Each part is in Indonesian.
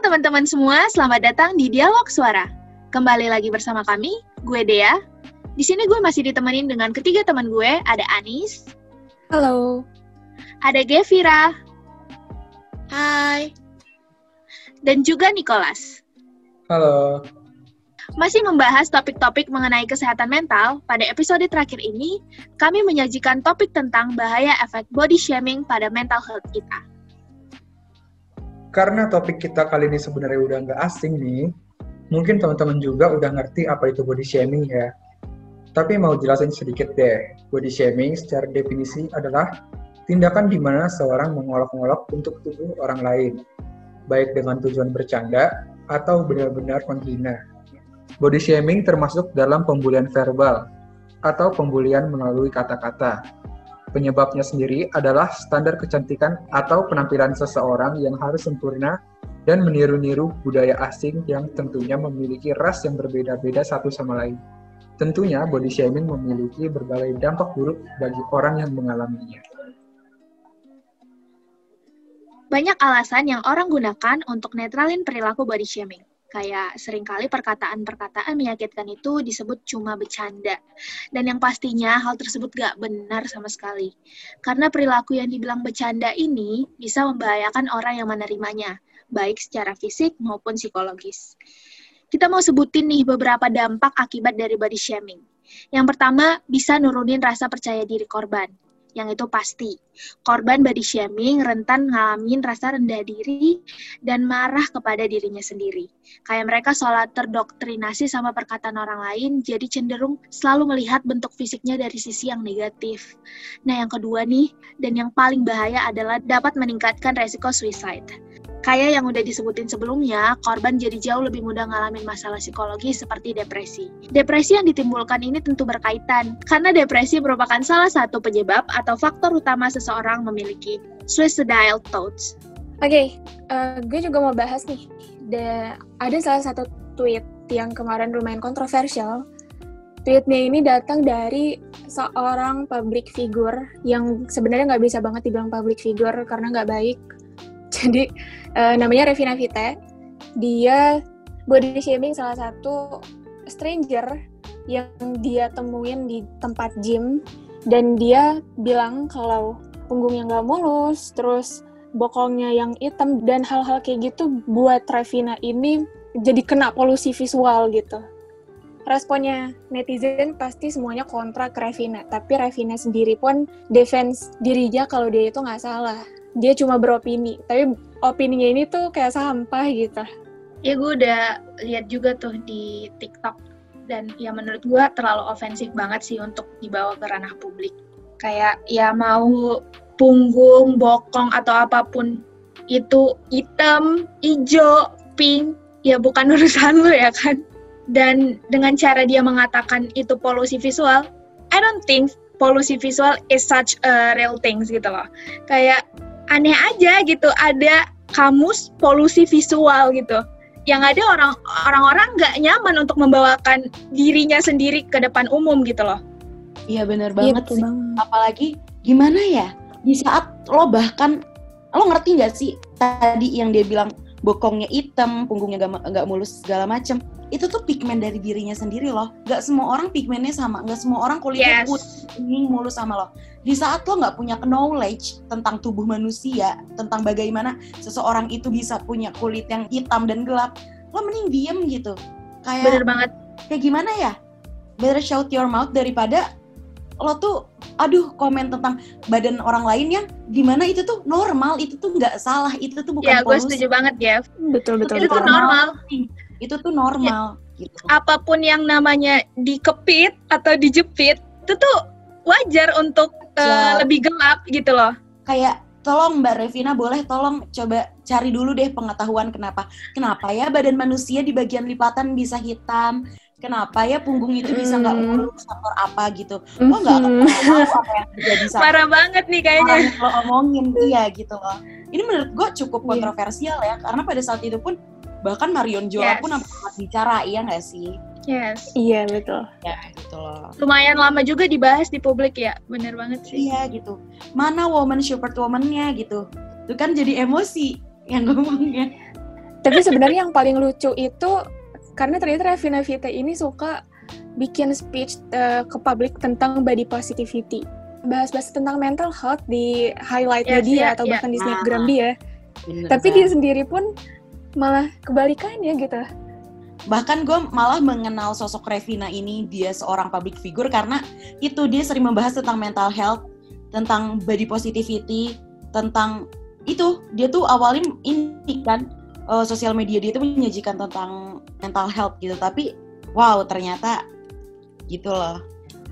teman-teman semua, selamat datang di Dialog Suara. Kembali lagi bersama kami, gue Dea. Di sini gue masih ditemenin dengan ketiga teman gue, ada Anis. Halo. Ada Gevira. Hai. Dan juga Nicholas. Halo. Masih membahas topik-topik mengenai kesehatan mental, pada episode terakhir ini, kami menyajikan topik tentang bahaya efek body shaming pada mental health kita. Karena topik kita kali ini sebenarnya udah nggak asing nih, mungkin teman-teman juga udah ngerti apa itu body shaming ya. Tapi mau jelasin sedikit deh, body shaming secara definisi adalah tindakan di mana seorang mengolok-olok untuk tubuh orang lain, baik dengan tujuan bercanda atau benar-benar menghina. Body shaming termasuk dalam pembulian verbal atau pembulian melalui kata-kata, Penyebabnya sendiri adalah standar kecantikan atau penampilan seseorang yang harus sempurna dan meniru-niru budaya asing yang tentunya memiliki ras yang berbeda-beda satu sama lain. Tentunya body shaming memiliki berbagai dampak buruk bagi orang yang mengalaminya. Banyak alasan yang orang gunakan untuk netralin perilaku body shaming. Kayak sering kali perkataan-perkataan menyakitkan itu disebut cuma bercanda. Dan yang pastinya hal tersebut gak benar sama sekali. Karena perilaku yang dibilang bercanda ini bisa membahayakan orang yang menerimanya, baik secara fisik maupun psikologis. Kita mau sebutin nih beberapa dampak akibat dari body shaming. Yang pertama, bisa nurunin rasa percaya diri korban yang itu pasti. Korban body shaming rentan ngalamin rasa rendah diri dan marah kepada dirinya sendiri. Kayak mereka seolah terdoktrinasi sama perkataan orang lain, jadi cenderung selalu melihat bentuk fisiknya dari sisi yang negatif. Nah, yang kedua nih, dan yang paling bahaya adalah dapat meningkatkan resiko suicide. Kayak yang udah disebutin sebelumnya, korban jadi jauh lebih mudah ngalamin masalah psikologi seperti depresi. Depresi yang ditimbulkan ini tentu berkaitan, karena depresi merupakan salah satu penyebab atau faktor utama seseorang memiliki suicidal thoughts. Oke, okay, uh, gue juga mau bahas nih. The, ada salah satu tweet yang kemarin lumayan kontroversial. Tweetnya ini datang dari seorang public figure yang sebenarnya nggak bisa banget dibilang public figure karena nggak baik jadi uh, namanya Revina Vite. Dia body shaming salah satu stranger yang dia temuin di tempat gym dan dia bilang kalau punggungnya nggak mulus, terus bokongnya yang hitam dan hal-hal kayak gitu buat Revina ini jadi kena polusi visual gitu. Responnya netizen pasti semuanya kontra ke Revina, tapi Revina sendiri pun defense dirinya kalau dia itu nggak salah dia cuma beropini. Tapi opininya ini tuh kayak sampah gitu. Ya gue udah lihat juga tuh di TikTok. Dan ya menurut gue terlalu ofensif banget sih untuk dibawa ke ranah publik. Kayak ya mau punggung bokong atau apa pun itu hitam hijau pink ya bukan urusan lo ya kan? Dan dengan cara dia mengatakan itu polusi visual I don't think polusi visual is such a real things gitu loh. Kayak aneh aja gitu. Ada kamus polusi visual gitu. Yang ada orang orang-orang nggak nyaman untuk membawakan dirinya sendiri ke depan umum gitu loh. Iya bener iya, banget sih. bang. apalagi gimana ya? Di saat lo bahkan lo ngerti nggak sih tadi yang dia bilang bokongnya hitam, punggungnya gak, gak mulus segala macem. Itu tuh pigmen dari dirinya sendiri loh. Gak semua orang pigmennya sama, gak semua orang kulitnya yes. putih, mulus sama lo. Di saat lo gak punya knowledge tentang tubuh manusia, tentang bagaimana seseorang itu bisa punya kulit yang hitam dan gelap, lo mending diem gitu. Kayak, Bener banget. Kayak gimana ya? Better shout your mouth daripada lo tuh aduh komen tentang badan orang lain yang gimana itu tuh normal itu tuh nggak salah itu tuh bukan ya gue setuju banget ya betul betul itu betul. tuh normal itu tuh normal ya. gitu. apa pun yang namanya dikepit atau dijepit itu tuh wajar untuk ya. uh, lebih gelap gitu loh kayak tolong Mbak Revina boleh tolong coba cari dulu deh pengetahuan kenapa kenapa ya badan manusia di bagian lipatan bisa hitam kenapa ya punggung itu bisa nggak hmm. mulus faktor apa gitu lo nggak akan tahu apa yang terjadi sama parah banget nih kayaknya lo omongin iya gitu loh ini menurut gue cukup iya. kontroversial ya karena pada saat itu pun bahkan Marion Jola yes. pun sempat bicara iya nggak sih Yes. Iya betul. Ya gitu loh. Lumayan lama juga dibahas di publik ya, bener banget sih. Iya gitu. Mana woman super woman-nya gitu. Itu kan jadi emosi yang ngomongnya. Tapi sebenarnya yang paling lucu itu karena ternyata Revina Vita ini suka bikin speech uh, ke publik tentang body positivity. Bahas-bahas tentang mental health di highlight yes, dia yeah, atau yeah. bahkan di snapgram dia. Bener, Tapi kan? dia sendiri pun malah kebalikannya gitu. Bahkan gue malah mengenal sosok Revina ini dia seorang public figure karena itu dia sering membahas tentang mental health tentang body positivity tentang itu. Dia tuh awalnya ini kan uh, sosial media dia tuh menyajikan tentang mental health gitu. Tapi wow ternyata gitu loh.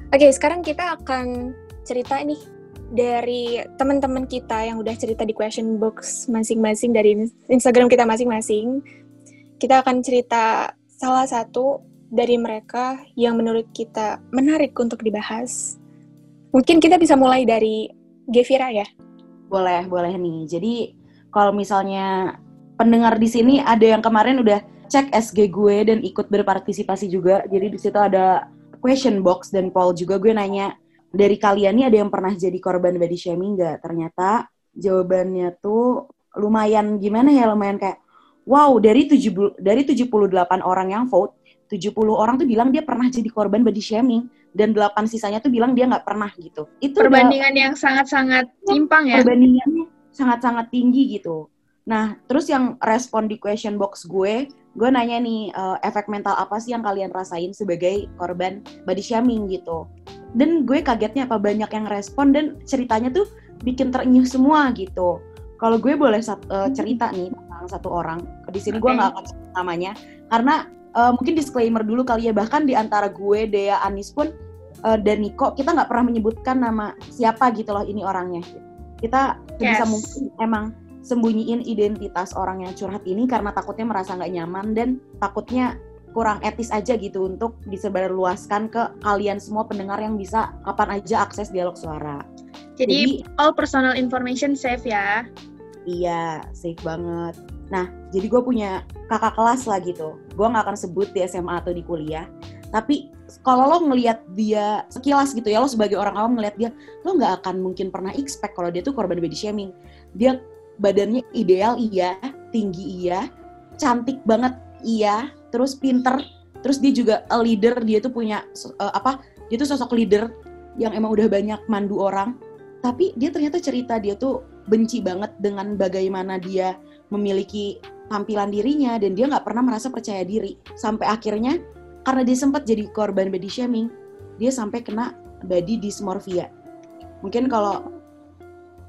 Oke sekarang kita akan cerita nih dari teman-teman kita yang udah cerita di question box masing-masing dari Instagram kita masing-masing. Kita akan cerita salah satu dari mereka yang menurut kita menarik untuk dibahas. Mungkin kita bisa mulai dari Gevira ya. Boleh, boleh nih. Jadi kalau misalnya pendengar di sini ada yang kemarin udah cek SG gue dan ikut berpartisipasi juga. Jadi di situ ada question box dan poll juga gue nanya dari kalian nih ada yang pernah jadi korban body shaming nggak? Ternyata jawabannya tuh lumayan gimana ya, lumayan kayak wow dari 70 dari 78 orang yang vote, 70 orang tuh bilang dia pernah jadi korban body shaming dan 8 sisanya tuh bilang dia nggak pernah gitu. Itu perbandingan udah, yang sangat-sangat timpang ya. Perbandingannya sangat-sangat tinggi gitu. Nah, terus yang respon di question box gue, gue nanya nih, uh, efek mental apa sih yang kalian rasain sebagai korban body shaming gitu dan gue kagetnya apa banyak yang respon dan ceritanya tuh bikin terenyuh semua gitu kalau gue boleh sat, uh, cerita nih tentang satu orang di sini okay. gue nggak akan sebut namanya karena uh, mungkin disclaimer dulu kali ya bahkan di antara gue Dea Anis pun uh, dan Niko kita nggak pernah menyebutkan nama siapa gitu loh ini orangnya kita yes. mungkin emang sembunyiin identitas orang yang curhat ini karena takutnya merasa nggak nyaman dan takutnya kurang etis aja gitu untuk disebarluaskan ke kalian semua pendengar yang bisa kapan aja akses dialog suara. Jadi, jadi all personal information safe ya. Iya, safe banget. Nah, jadi gue punya kakak kelas lah gitu. Gue nggak akan sebut di SMA atau di kuliah. Tapi kalau lo ngelihat dia sekilas gitu ya, lo sebagai orang awam ngelihat dia, lo nggak akan mungkin pernah expect kalau dia tuh korban body shaming. Dia badannya ideal iya, tinggi iya, cantik banget iya, terus pinter. Terus dia juga a leader dia tuh punya uh, apa dia tuh sosok leader yang emang udah banyak mandu orang. Tapi dia ternyata cerita dia tuh benci banget dengan bagaimana dia memiliki tampilan dirinya dan dia nggak pernah merasa percaya diri. Sampai akhirnya karena dia sempat jadi korban body shaming dia sampai kena body dysmorphia. Mungkin kalau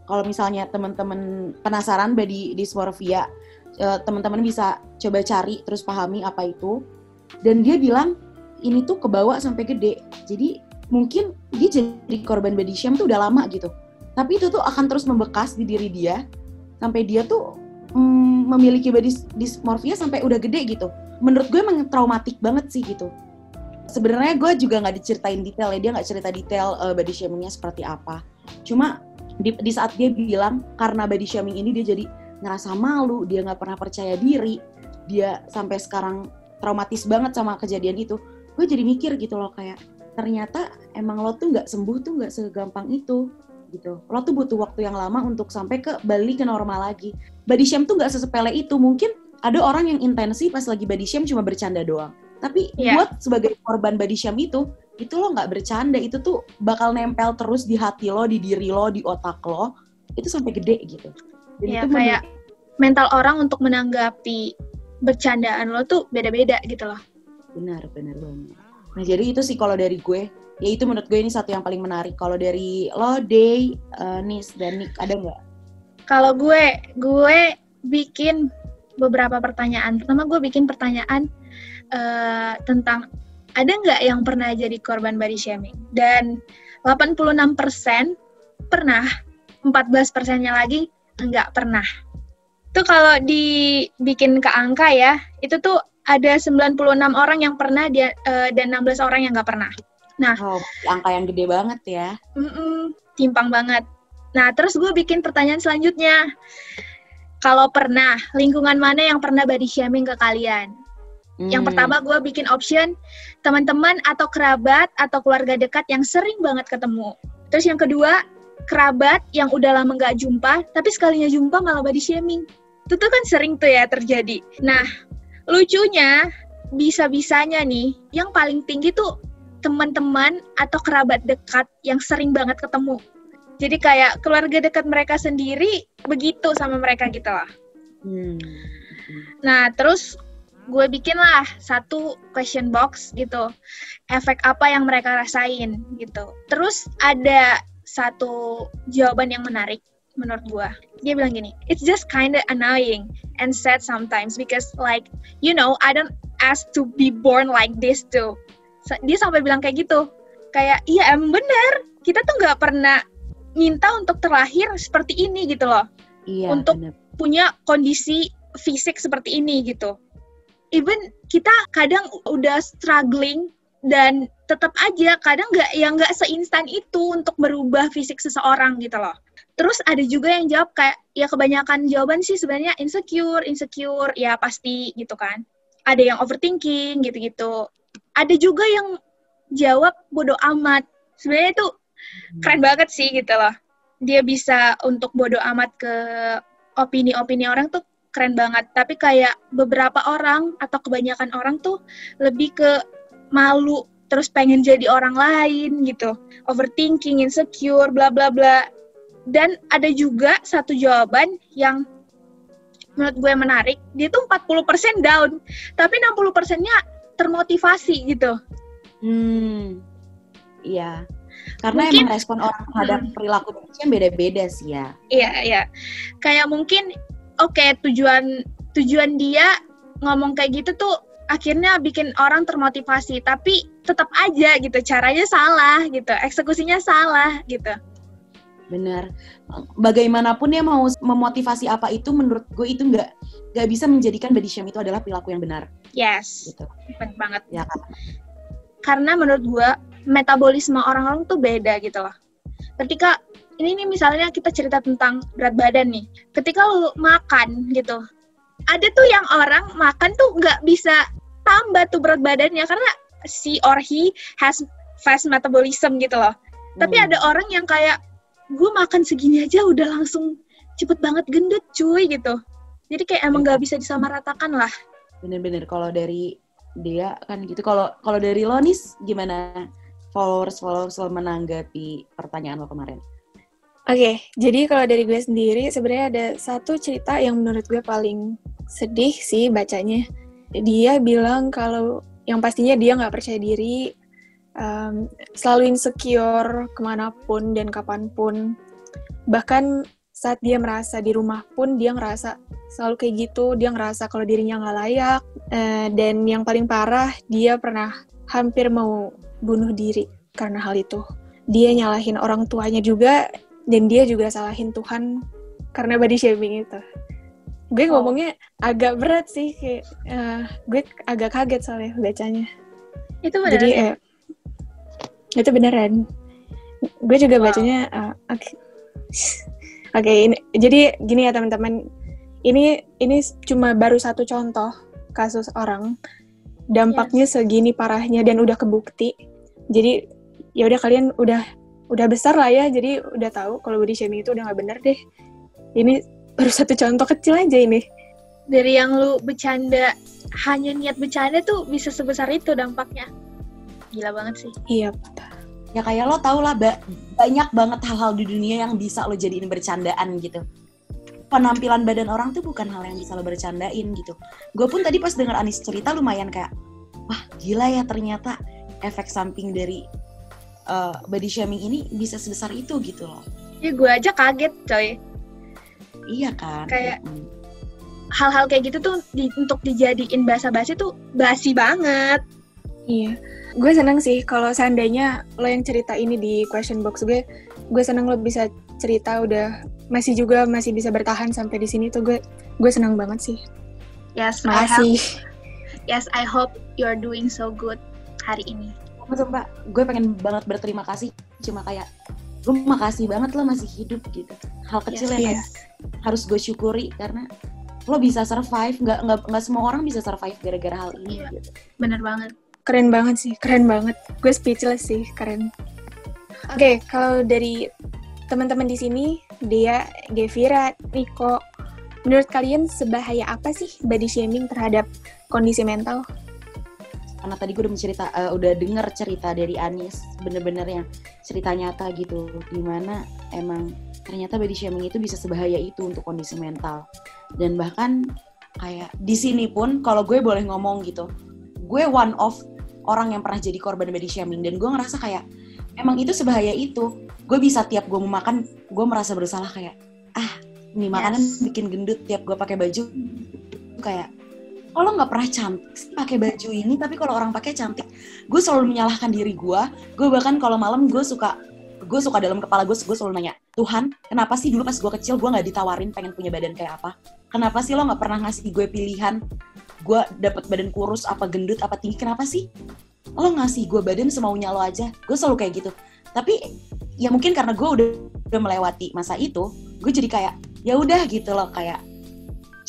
kalau misalnya teman-teman penasaran body dysmorphia uh, teman-teman bisa coba cari terus pahami apa itu. Dan dia bilang ini tuh kebawa sampai gede. Jadi mungkin dia jadi korban body shame tuh udah lama gitu. Tapi itu tuh akan terus membekas di diri dia sampai dia tuh mm, memiliki body dysmorphia sampai udah gede gitu. Menurut gue emang traumatik banget sih gitu. Sebenarnya gue juga nggak diceritain detail ya dia nggak cerita detail uh, body shamingnya seperti apa cuma di, di saat dia bilang karena body shaming ini dia jadi ngerasa malu, dia nggak pernah percaya diri, dia sampai sekarang traumatis banget sama kejadian itu. Gue jadi mikir gitu loh kayak ternyata emang lo tuh nggak sembuh tuh nggak segampang itu gitu. Lo tuh butuh waktu yang lama untuk sampai ke balik ke normal lagi. Body shame tuh nggak sesepele itu. Mungkin ada orang yang intensi pas lagi body shame cuma bercanda doang. Tapi yeah. buat sebagai korban body shame itu, itu lo nggak bercanda, itu tuh bakal nempel terus di hati lo, di diri lo, di otak lo, itu sampai gede gitu. Jadi ya, kayak mental orang untuk menanggapi bercandaan lo tuh beda-beda gitu loh. Benar, benar banget. Nah, jadi itu sih kalau dari gue, ya itu menurut gue ini satu yang paling menarik. Kalau dari lo, Day, uh, Nis, dan Nick, ada nggak? Kalau gue, gue bikin beberapa pertanyaan. Pertama gue bikin pertanyaan uh, tentang ada nggak yang pernah jadi korban body shaming? Dan 86% pernah, 14 persennya lagi nggak pernah. Itu kalau dibikin ke angka ya, itu tuh ada 96 orang yang pernah dia, uh, dan 16 orang yang nggak pernah. Nah, oh, angka yang gede banget ya. Mm-mm, timpang banget. Nah, terus gue bikin pertanyaan selanjutnya. Kalau pernah, lingkungan mana yang pernah body shaming ke kalian? Hmm. Yang pertama gue bikin option teman-teman atau kerabat atau keluarga dekat yang sering banget ketemu. Terus yang kedua, kerabat yang udah lama nggak jumpa, tapi sekalinya jumpa malah body shaming. Itu tuh kan sering tuh ya terjadi. Nah, lucunya bisa-bisanya nih yang paling tinggi tuh teman-teman atau kerabat dekat yang sering banget ketemu. Jadi kayak keluarga dekat mereka sendiri begitu sama mereka gitu lah. Hmm. Nah, terus gue bikin lah satu question box gitu. Efek apa yang mereka rasain gitu. Terus ada satu jawaban yang menarik menurut gue. Dia bilang gini, it's just kinda annoying and sad sometimes because like, you know, I don't ask to be born like this too dia sampai bilang kayak gitu kayak iya emang bener kita tuh nggak pernah minta untuk terlahir seperti ini gitu loh iya, untuk bener. punya kondisi fisik seperti ini gitu even kita kadang udah struggling dan tetap aja kadang nggak yang nggak seinstan itu untuk merubah fisik seseorang gitu loh. Terus ada juga yang jawab kayak ya kebanyakan jawaban sih sebenarnya insecure insecure ya pasti gitu kan. Ada yang overthinking gitu-gitu. Ada juga yang jawab bodoh amat. Sebenarnya itu keren banget sih gitu loh. Dia bisa untuk bodoh amat ke opini-opini orang tuh keren banget tapi kayak beberapa orang atau kebanyakan orang tuh lebih ke malu terus pengen jadi orang lain gitu overthinking insecure bla bla bla dan ada juga satu jawaban yang menurut gue menarik dia tuh 40% down tapi 60 persennya termotivasi gitu. Hmm, iya. Karena mungkin, emang respon orang terhadap hmm. perilaku manusia beda-beda sih ya. Iya, iya. Kayak mungkin oke okay, tujuan tujuan dia ngomong kayak gitu tuh akhirnya bikin orang termotivasi, tapi tetap aja gitu caranya salah gitu, eksekusinya salah gitu. Bener. Bagaimanapun dia mau memotivasi apa itu, menurut gue itu nggak nggak bisa menjadikan body shame itu adalah perilaku yang benar. Yes. Gitu. Benar banget. Ya kan. Karena menurut gue metabolisme orang-orang tuh beda gitu loh. Ketika ini nih misalnya kita cerita tentang berat badan nih. Ketika lu makan gitu, ada tuh yang orang makan tuh nggak bisa tambah tuh berat badannya karena si or he has fast metabolism gitu loh. Hmm. Tapi ada orang yang kayak gue makan segini aja udah langsung cepet banget gendut cuy gitu. Jadi kayak emang nggak bisa disamaratakan lah bener-bener kalau dari dia kan gitu kalau kalau dari lo nih gimana followers followers lo menanggapi pertanyaan lo kemarin Oke, okay, jadi kalau dari gue sendiri sebenarnya ada satu cerita yang menurut gue paling sedih sih bacanya. Dia bilang kalau yang pastinya dia nggak percaya diri, um, selalu insecure ke mana pun dan kapan pun. Bahkan saat dia merasa di rumah pun dia ngerasa selalu kayak gitu dia ngerasa kalau dirinya nggak layak uh, dan yang paling parah dia pernah hampir mau bunuh diri karena hal itu dia nyalahin orang tuanya juga dan dia juga salahin Tuhan karena body shaming itu gue oh. ngomongnya agak berat sih kayak uh, gue agak kaget soalnya bacanya itu beneran jadi ya? uh, itu beneran gue juga wow. bacanya uh, okay. Oke, okay, ini jadi gini ya teman-teman. Ini ini cuma baru satu contoh kasus orang. Dampaknya yes. segini parahnya dan udah kebukti. Jadi ya udah kalian udah udah besar lah ya. Jadi udah tahu kalau body shaming itu udah nggak bener deh. Ini baru satu contoh kecil aja ini. Dari yang lu bercanda hanya niat bercanda tuh bisa sebesar itu dampaknya. Gila banget sih. Iya ya kayak lo tau lah ba banyak banget hal-hal di dunia yang bisa lo jadiin bercandaan gitu penampilan badan orang tuh bukan hal yang bisa lo bercandain gitu gue pun tadi pas denger Anis cerita lumayan kayak wah gila ya ternyata efek samping dari uh, body shaming ini bisa sebesar itu gitu loh. Ya gue aja kaget coy. Iya kan? Kayak hal-hal kayak gitu tuh di, untuk dijadiin bahasa basi tuh basi banget. Iya. Gue seneng sih kalau seandainya lo yang cerita ini di question box gue gue seneng lo bisa cerita udah masih juga masih bisa bertahan sampai di sini tuh gue gue seneng banget sih. Yes makasih. yes I hope you're doing so good hari ini betul mbak gue pengen banget berterima kasih cuma kayak gue makasih banget lo masih hidup gitu hal kecil yes, yang yes. harus gue syukuri karena lo bisa survive nggak nggak nggak semua orang bisa survive gara-gara hal ini yeah. gitu. bener banget keren banget sih keren banget gue speechless sih keren oke okay, kalau dari teman-teman di sini dia Gevira Niko menurut kalian sebahaya apa sih body shaming terhadap kondisi mental? Karena tadi gue udah mencerita, uh, udah denger cerita dari Anis, bener-bener yang cerita nyata gitu, di mana emang ternyata body shaming itu bisa sebahaya itu untuk kondisi mental. Dan bahkan kayak di sini pun kalau gue boleh ngomong gitu, gue one of orang yang pernah jadi korban body shaming dan gue ngerasa kayak emang itu sebahaya itu. Gue bisa tiap gue mau makan, gue merasa bersalah kayak ah nih makanan yes. bikin gendut tiap gue pakai baju kayak kalau nggak pernah cantik pakai baju ini tapi kalau orang pakai cantik. Gue selalu menyalahkan diri gue. Gue bahkan kalau malam gue suka gue suka dalam kepala gue gue selalu nanya Tuhan kenapa sih dulu pas gue kecil gue nggak ditawarin pengen punya badan kayak apa? Kenapa sih lo nggak pernah ngasih gue pilihan? Gue dapet badan kurus apa gendut apa tinggi kenapa sih? Lo ngasih gue badan semaunya lo aja. Gue selalu kayak gitu. Tapi ya mungkin karena gue udah udah melewati masa itu gue jadi kayak ya udah gitu loh kayak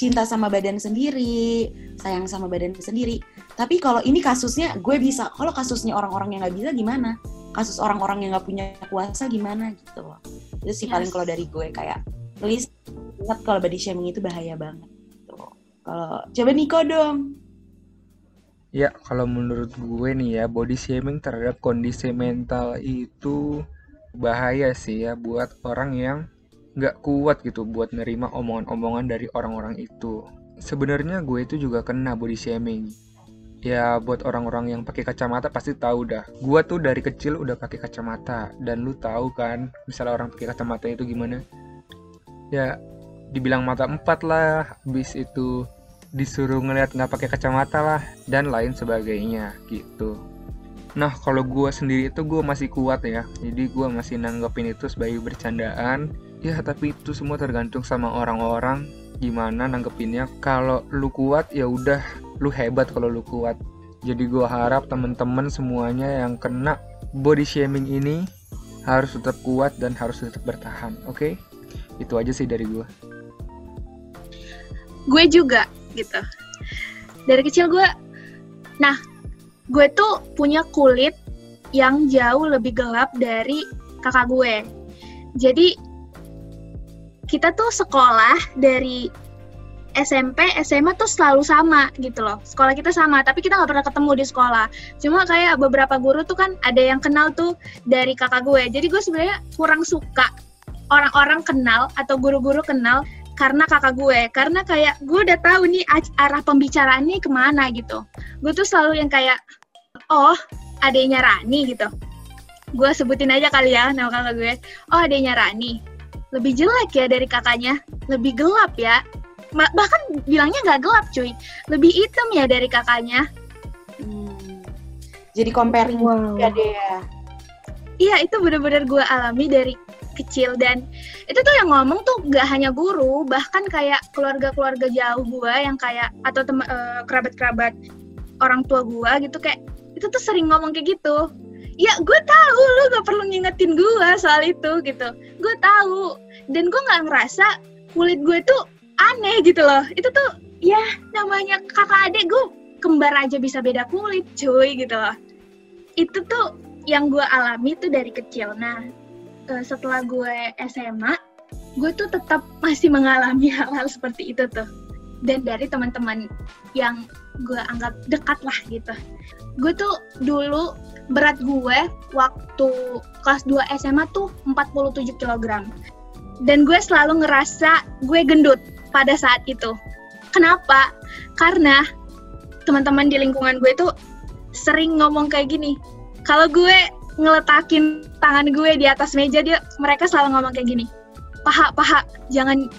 cinta sama badan sendiri sayang sama badan sendiri. Tapi kalau ini kasusnya gue bisa kalau kasusnya orang-orang yang nggak bisa gimana? Kasus orang-orang yang nggak punya kuasa gimana gitu loh. Itu sih yes. paling kalau dari gue kayak please ingat kalau body shaming itu bahaya banget gitu kalau coba Niko dong. Ya, kalau menurut gue nih ya, body shaming terhadap kondisi mental itu bahaya sih ya buat orang yang nggak kuat gitu buat nerima omongan-omongan dari orang-orang itu. Sebenarnya gue itu juga kena body shaming. Ya buat orang-orang yang pakai kacamata pasti tahu dah. Gue tuh dari kecil udah pakai kacamata dan lu tahu kan, misalnya orang pakai kacamata itu gimana? Ya dibilang mata empat lah, habis itu disuruh ngeliat nggak pakai kacamata lah dan lain sebagainya gitu. Nah kalau gue sendiri itu gue masih kuat ya, jadi gue masih nanggepin itu sebagai bercandaan ya tapi itu semua tergantung sama orang-orang. Gimana nanggepinnya? Kalau lu kuat ya udah lu hebat kalau lu kuat. Jadi gue harap temen-temen semuanya yang kena body shaming ini harus tetap kuat dan harus tetap bertahan oke? Okay? itu aja sih dari gue gue juga gitu. Dari kecil gue nah gue tuh punya kulit yang jauh lebih gelap dari kakak gue. Jadi kita tuh sekolah dari SMP, SMA tuh selalu sama gitu loh. Sekolah kita sama, tapi kita nggak pernah ketemu di sekolah. Cuma kayak beberapa guru tuh kan ada yang kenal tuh dari kakak gue. Jadi gue sebenarnya kurang suka orang-orang kenal atau guru-guru kenal karena kakak gue. Karena kayak gue udah tahu nih arah pembicaraannya ke mana gitu. Gue tuh selalu yang kayak, oh adanya Rani gitu. Gue sebutin aja kali ya nama kakak gue. Oh adanya Rani lebih jelek ya dari kakaknya, lebih gelap ya. Bahkan bilangnya nggak gelap cuy, lebih hitam ya dari kakaknya. Hmm. Jadi comparing wow. ya deh ya. Iya itu bener-bener gue alami dari kecil dan itu tuh yang ngomong tuh gak hanya guru bahkan kayak keluarga-keluarga jauh gue yang kayak atau uh, kerabat-kerabat orang tua gue gitu kayak itu tuh sering ngomong kayak gitu ya gue tahu lu gak perlu ngingetin gue soal itu gitu. Gue tahu. Dan gue nggak ngerasa kulit gue tuh aneh gitu loh. Itu tuh ya namanya kakak adik gue kembar aja bisa beda kulit cuy gitu loh. Itu tuh yang gue alami tuh dari kecil. Nah eh, setelah gue SMA gue tuh tetap masih mengalami hal-hal seperti itu tuh dan dari teman-teman yang gue anggap dekat lah gitu gue tuh dulu berat gue waktu kelas 2 SMA tuh 47 kg. Dan gue selalu ngerasa gue gendut pada saat itu. Kenapa? Karena teman-teman di lingkungan gue tuh sering ngomong kayak gini. Kalau gue ngeletakin tangan gue di atas meja dia mereka selalu ngomong kayak gini. Paha, paha, jangan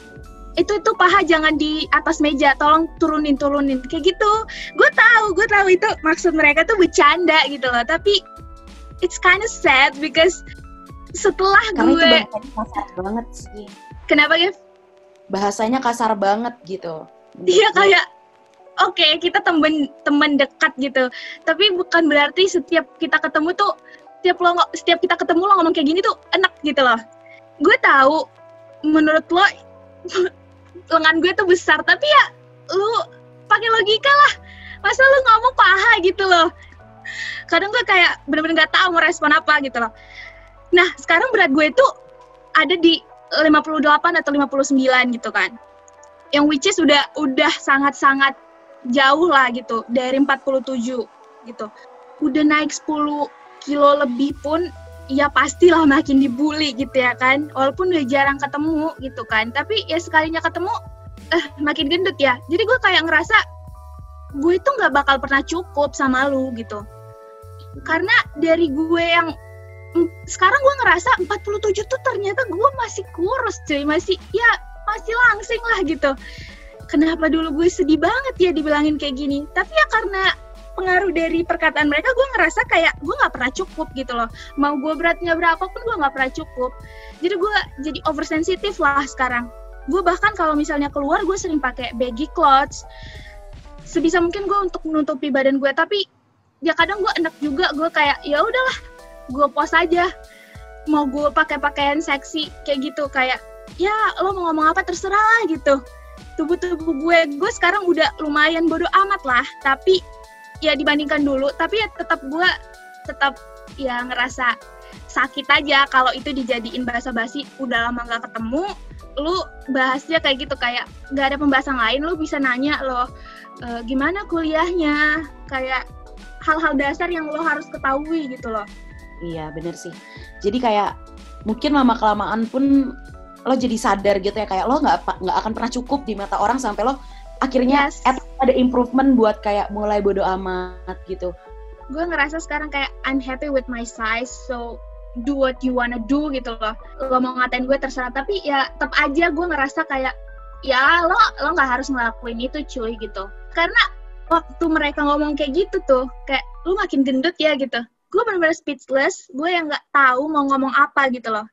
itu itu paha jangan di atas meja tolong turunin turunin. Kayak gitu. Gue tahu gue tahu itu maksud mereka tuh bercanda gitu loh. Tapi it's kind of sad because setelah Karena gue itu kasar banget sih. Kenapa ya bahasanya kasar banget gitu. Iya kayak oke okay, kita temen temen dekat gitu. Tapi bukan berarti setiap kita ketemu tuh setiap lo setiap kita ketemu lo ngomong kayak gini tuh enak gitu loh. Gue tahu menurut lo lengan gue tuh besar tapi ya lu pakai logika lah. Masa lu ngomong paha gitu loh? Kadang gue kayak bener-bener gak tahu mau respon apa gitu loh. Nah sekarang berat gue tuh ada di 58 atau 59 gitu kan. Yang which is udah udah sangat-sangat jauh lah gitu dari 47 gitu. Udah naik 10 kilo lebih pun ya pastilah makin dibully gitu ya kan. Walaupun udah jarang ketemu gitu kan. Tapi ya sekalinya ketemu eh makin gendut ya. Jadi gue kayak ngerasa gue itu nggak bakal pernah cukup sama lu gitu. Karena dari gue yang sekarang gue ngerasa 47 tuh ternyata gue masih kurus cuy masih ya masih langsing lah gitu kenapa dulu gue sedih banget ya dibilangin kayak gini tapi ya karena pengaruh dari perkataan mereka gue ngerasa kayak gue nggak pernah cukup gitu loh. Mau gue beratnya berapa pun gue nggak pernah cukup. Jadi gue jadi oversensitif lah sekarang. Gue bahkan kalau misalnya keluar gue sering pakai baggy clothes. Sebisa mungkin gue untuk menutupi badan gue tapi ya kadang gue enak juga gue kayak ya udahlah gue post aja. Mau gue pakai pakaian seksi kayak gitu kayak ya lo mau ngomong apa terserah gitu. Tubuh tubuh gue gue sekarang udah lumayan bodoh amat lah tapi ya dibandingkan dulu tapi ya tetap gue tetap ya ngerasa sakit aja kalau itu dijadiin bahasa basi udah lama nggak ketemu lu bahasnya kayak gitu kayak nggak ada pembahasan lain lu bisa nanya lo e, gimana kuliahnya kayak hal-hal dasar yang lo harus ketahui gitu loh Iya bener sih. Jadi kayak mungkin lama kelamaan pun lo jadi sadar gitu ya kayak lo nggak nggak akan pernah cukup di mata orang sampai lo akhirnya yes. ada improvement buat kayak mulai bodo amat gitu. Gue ngerasa sekarang kayak I'm happy with my size so do what you wanna do gitu loh. Lo mau ngatain gue terserah tapi ya tetap aja gue ngerasa kayak ya lo lo nggak harus ngelakuin itu cuy gitu. Karena waktu mereka ngomong kayak gitu tuh kayak lu makin gendut ya gitu gue benar-benar speechless gue yang nggak tahu mau ngomong apa gitu loh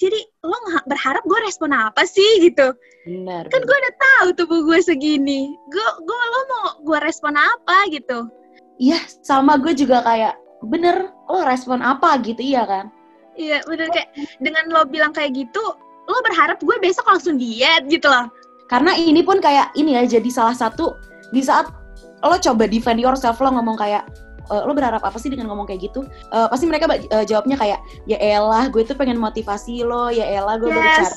jadi lo berharap gue respon apa sih gitu? Benar kan gue udah tahu tubuh gue segini. Gue gue lo mau gue respon apa gitu? Iya sama gue juga kayak bener lo respon apa? gitu iya kan? Iya bener kayak dengan lo bilang kayak gitu lo berharap gue besok langsung diet gitu loh. Karena ini pun kayak ini ya jadi salah satu di saat lo coba defend yourself lo ngomong kayak uh, lo berharap apa sih dengan ngomong kayak gitu? Uh, pasti mereka uh, jawabnya kayak ya elah gue tuh pengen motivasi lo, ya elah gue yes. berbicara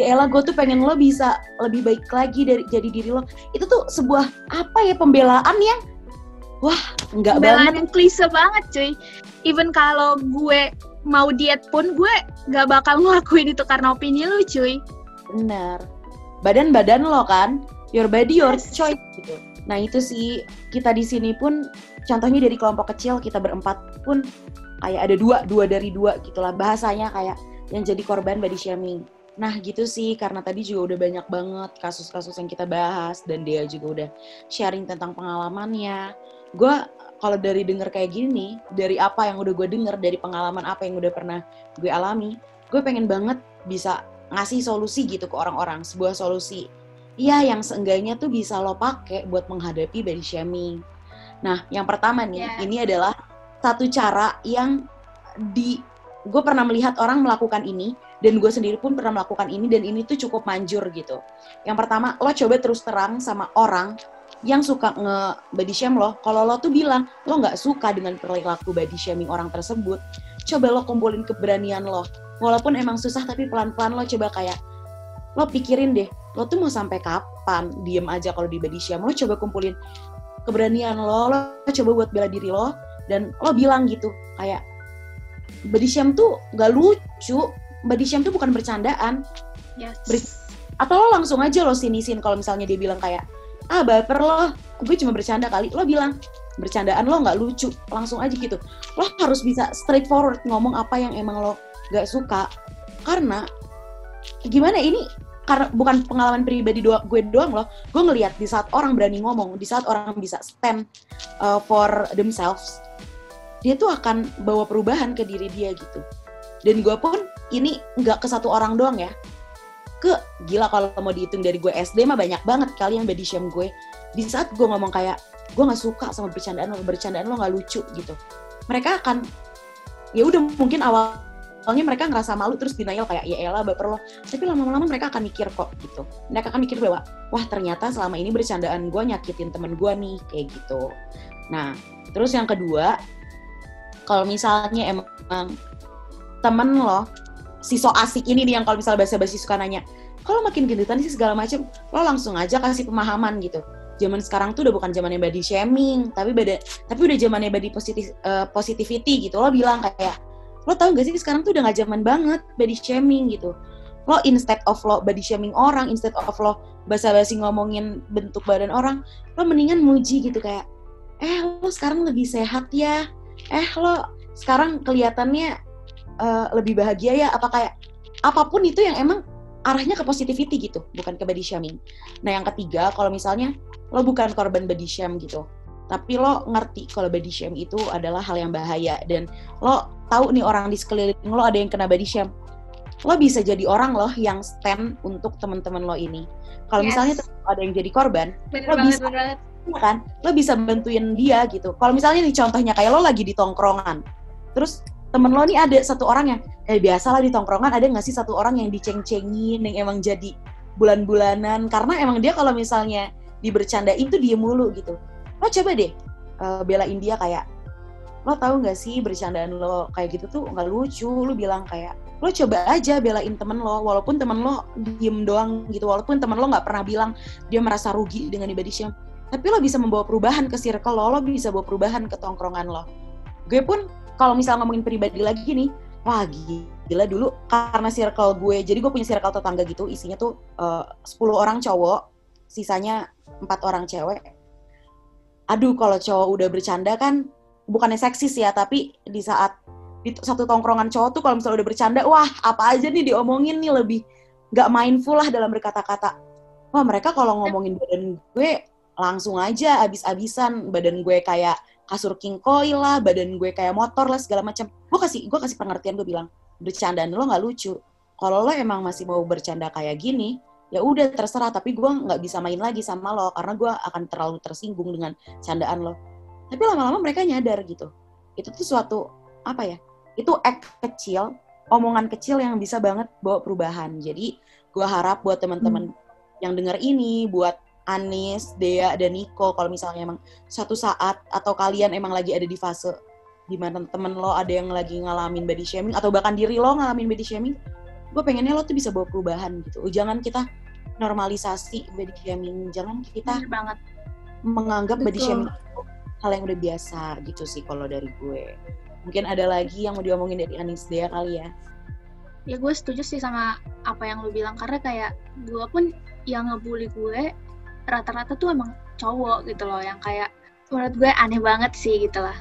ya elah gue tuh pengen lo bisa lebih baik lagi dari jadi diri lo itu tuh sebuah apa ya pembelaan yang wah nggak banget yang klise banget cuy even kalau gue mau diet pun gue nggak bakal ngelakuin itu karena opini lo cuy benar badan badan lo kan your body your yes. choice gitu nah itu sih. Kita di sini pun contohnya dari kelompok kecil kita berempat pun kayak ada dua dua dari dua gitulah bahasanya kayak yang jadi korban body shaming. Nah gitu sih karena tadi juga udah banyak banget kasus-kasus yang kita bahas dan dia juga udah sharing tentang pengalamannya. Gue kalau dari denger kayak gini dari apa yang udah gue denger dari pengalaman apa yang udah pernah gue alami gue pengen banget bisa ngasih solusi gitu ke orang-orang sebuah solusi Iya, yang seenggaknya tuh bisa lo pakai buat menghadapi body shaming. Nah, yang pertama nih, yeah. ini adalah satu cara yang di gue pernah melihat orang melakukan ini dan gue sendiri pun pernah melakukan ini dan ini tuh cukup manjur gitu. Yang pertama, lo coba terus terang sama orang yang suka nge body shame lo. Kalau lo tuh bilang lo nggak suka dengan perilaku body shaming orang tersebut, coba lo kumpulin keberanian lo. Walaupun emang susah tapi pelan-pelan lo coba kayak lo pikirin deh, lo tuh mau sampai kapan? Diem aja kalau di body shame. Lo coba kumpulin keberanian lo, lo coba buat bela diri lo dan lo bilang gitu kayak body shame tuh gak lucu. Body shame tuh bukan bercandaan. Yes. Ber atau lo langsung aja lo sinisin kalau misalnya dia bilang kayak ah baper lo gue cuma bercanda kali. Lo bilang bercandaan lo nggak lucu. Langsung aja gitu. Lo harus bisa straightforward ngomong apa yang emang lo gak suka. Karena gimana ini karena bukan pengalaman pribadi doang gue doang loh. Gue ngelihat di saat orang berani ngomong di saat orang bisa stand uh, for themselves dia tuh akan bawa perubahan ke diri dia gitu. Dan gue pun ini nggak ke satu orang doang ya. Ke gila kalau mau dihitung dari gue SD mah banyak banget kali yang body shame gue. Di saat gue ngomong kayak gue nggak suka sama bercandaan lo bercandaan lo nggak lucu gitu. Mereka akan ya udah mungkin awal awalnya mereka ngerasa malu terus denial kayak ya elah baper lo. Tapi lama-lama mereka akan mikir kok gitu. Mereka akan mikir bahwa wah ternyata selama ini bercandaan gue nyakitin temen gue nih kayak gitu. Nah terus yang kedua kalau misalnya emang temen lo si so asik ini nih yang kalau misalnya bahasa basi suka nanya kalau makin gendutan sih segala macam lo langsung aja kasih pemahaman gitu. Zaman sekarang tuh udah bukan zamannya body shaming tapi beda tapi udah zamannya body positif uh, positivity gitu. Lo bilang kayak lo tau gak sih sekarang tuh udah gak zaman banget body shaming gitu. Lo instead of lo body shaming orang instead of lo basa-basi ngomongin bentuk badan orang lo mendingan muji gitu kayak eh lo sekarang lebih sehat ya. Eh lo sekarang kelihatannya uh, lebih bahagia ya. Apa kayak apa pun itu yang emang arahnya ke positivity gitu bukan ke body shaming. Nah yang ketiga kalau misalnya lo bukan korban body shame gitu tapi lo ngerti kalau body shame itu adalah hal yang bahaya dan lo tahu nih orang di sekeliling lo ada yang kena body shame lo bisa jadi orang loh yang stand untuk teman-teman lo ini. Kalau yes. misalnya ada yang jadi korban, bener lo banget, bisa bener iya kan, lo bisa bantuin dia gitu. Kalau misalnya nih contohnya kayak lo lagi di tongkrongan, terus temen lo nih ada satu orang yang eh biasalah di tongkrongan ada nggak sih satu orang yang diceng-cengin yang emang jadi bulan-bulanan karena emang dia kalau misalnya dibercandain tuh dia mulu gitu. Lo coba deh uh, belain dia kayak lo tahu nggak sih bercandaan lo kayak gitu tuh nggak lucu? Lo bilang kayak lo coba aja belain temen lo walaupun temen lo diem doang gitu walaupun temen lo nggak pernah bilang dia merasa rugi dengan body shame. Tapi lo bisa membawa perubahan ke circle lo lo bisa bawa perubahan ke tongkrongan lo. Gue pun kalau misal ngomongin pribadi lagi nih wah gila dulu karena circle gue. Jadi gue punya circle tetangga gitu isinya tuh eh, uh, 10 orang cowok sisanya empat orang cewek. Aduh kalau cowok udah bercanda kan bukannya seksis ya tapi di saat di satu tongkrongan cowok tuh kalau misalnya udah bercanda wah apa aja nih diomongin nih lebih nggak mindful lah dalam berkata-kata. Wah mereka kalau ngomongin badan gue langsung aja abis-abisan. Badan gue kayak kasur king coil lah badan gue kayak motor lah segala macam gue kasih gue kasih pengertian gue bilang bercandaan lo nggak lucu. Kalau lo emang masih mau bercanda kayak gini ya udah terserah tapi gue nggak bisa main lagi sama lo karena gue akan terlalu tersinggung dengan candaan lo tapi lama-lama mereka nyadar gitu. Itu tuh suatu apa ya itu act kecil omongan kecil yang bisa banget bawa perubahan. Jadi gue harap buat teman-teman hmm. yang dengar ini buat Anis, Dea, dan Niko kalau misalnya emang satu saat atau kalian emang lagi ada di fase di mana temen lo ada yang lagi ngalamin body shaming atau bahkan diri lo ngalamin body shaming gue pengennya lo tuh bisa bawa perubahan gitu. Jangan kita normalisasi body shaming. Jangan kita banget. menganggap Betul. body shaming hal yang udah biasa gitu sih kalau dari gue. Mungkin ada lagi yang mau diomongin dari Anis Dea kali ya? Ya gue setuju sih sama apa yang lu bilang karena kayak gue pun yang ngebully gue rata-rata tuh emang cowok gitu loh yang kayak menurut gue aneh banget sih gitu lah.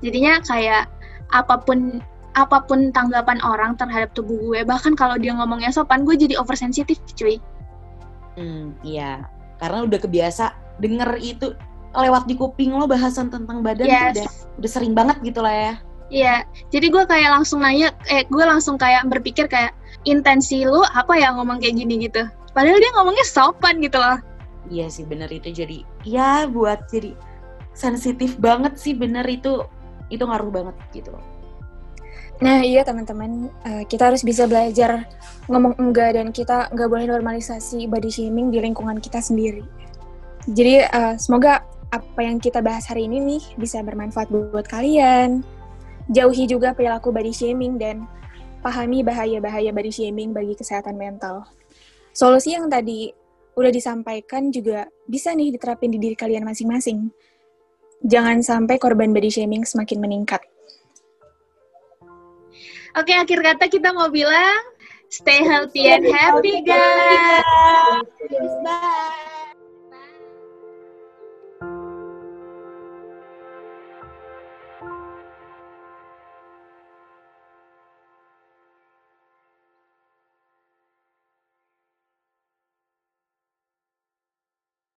Jadinya kayak apa pun apa pun tanggapan orang terhadap tubuh gue bahkan kalau dia ngomongnya sopan gue jadi oversensitif cuy. Hmm iya. Karena udah kebiasa denger itu lewat di kuping lo bahasan tentang badan yes. udah udah sering banget gitu lah ya Iya, jadi gue kayak langsung nanya, eh gue langsung kayak berpikir kayak intensi lu apa ya ngomong kayak gini gitu. Padahal dia ngomongnya sopan gitu loh. Iya sih bener itu jadi, ya buat jadi sensitif banget sih bener itu itu ngaruh banget gitu. Nah iya teman-teman, uh, kita harus bisa belajar ngomong enggak dan kita nggak boleh normalisasi body shaming di lingkungan kita sendiri. Jadi uh, semoga apa yang kita bahas hari ini nih bisa bermanfaat buat kalian, Jauhi juga perilaku body shaming dan pahami bahaya-bahaya body shaming bagi kesehatan mental. Solusi yang tadi udah disampaikan juga bisa nih diterapin di diri kalian masing-masing. Jangan sampai korban body shaming semakin meningkat. Oke, akhir kata kita mau bilang stay healthy and happy guys. Bye.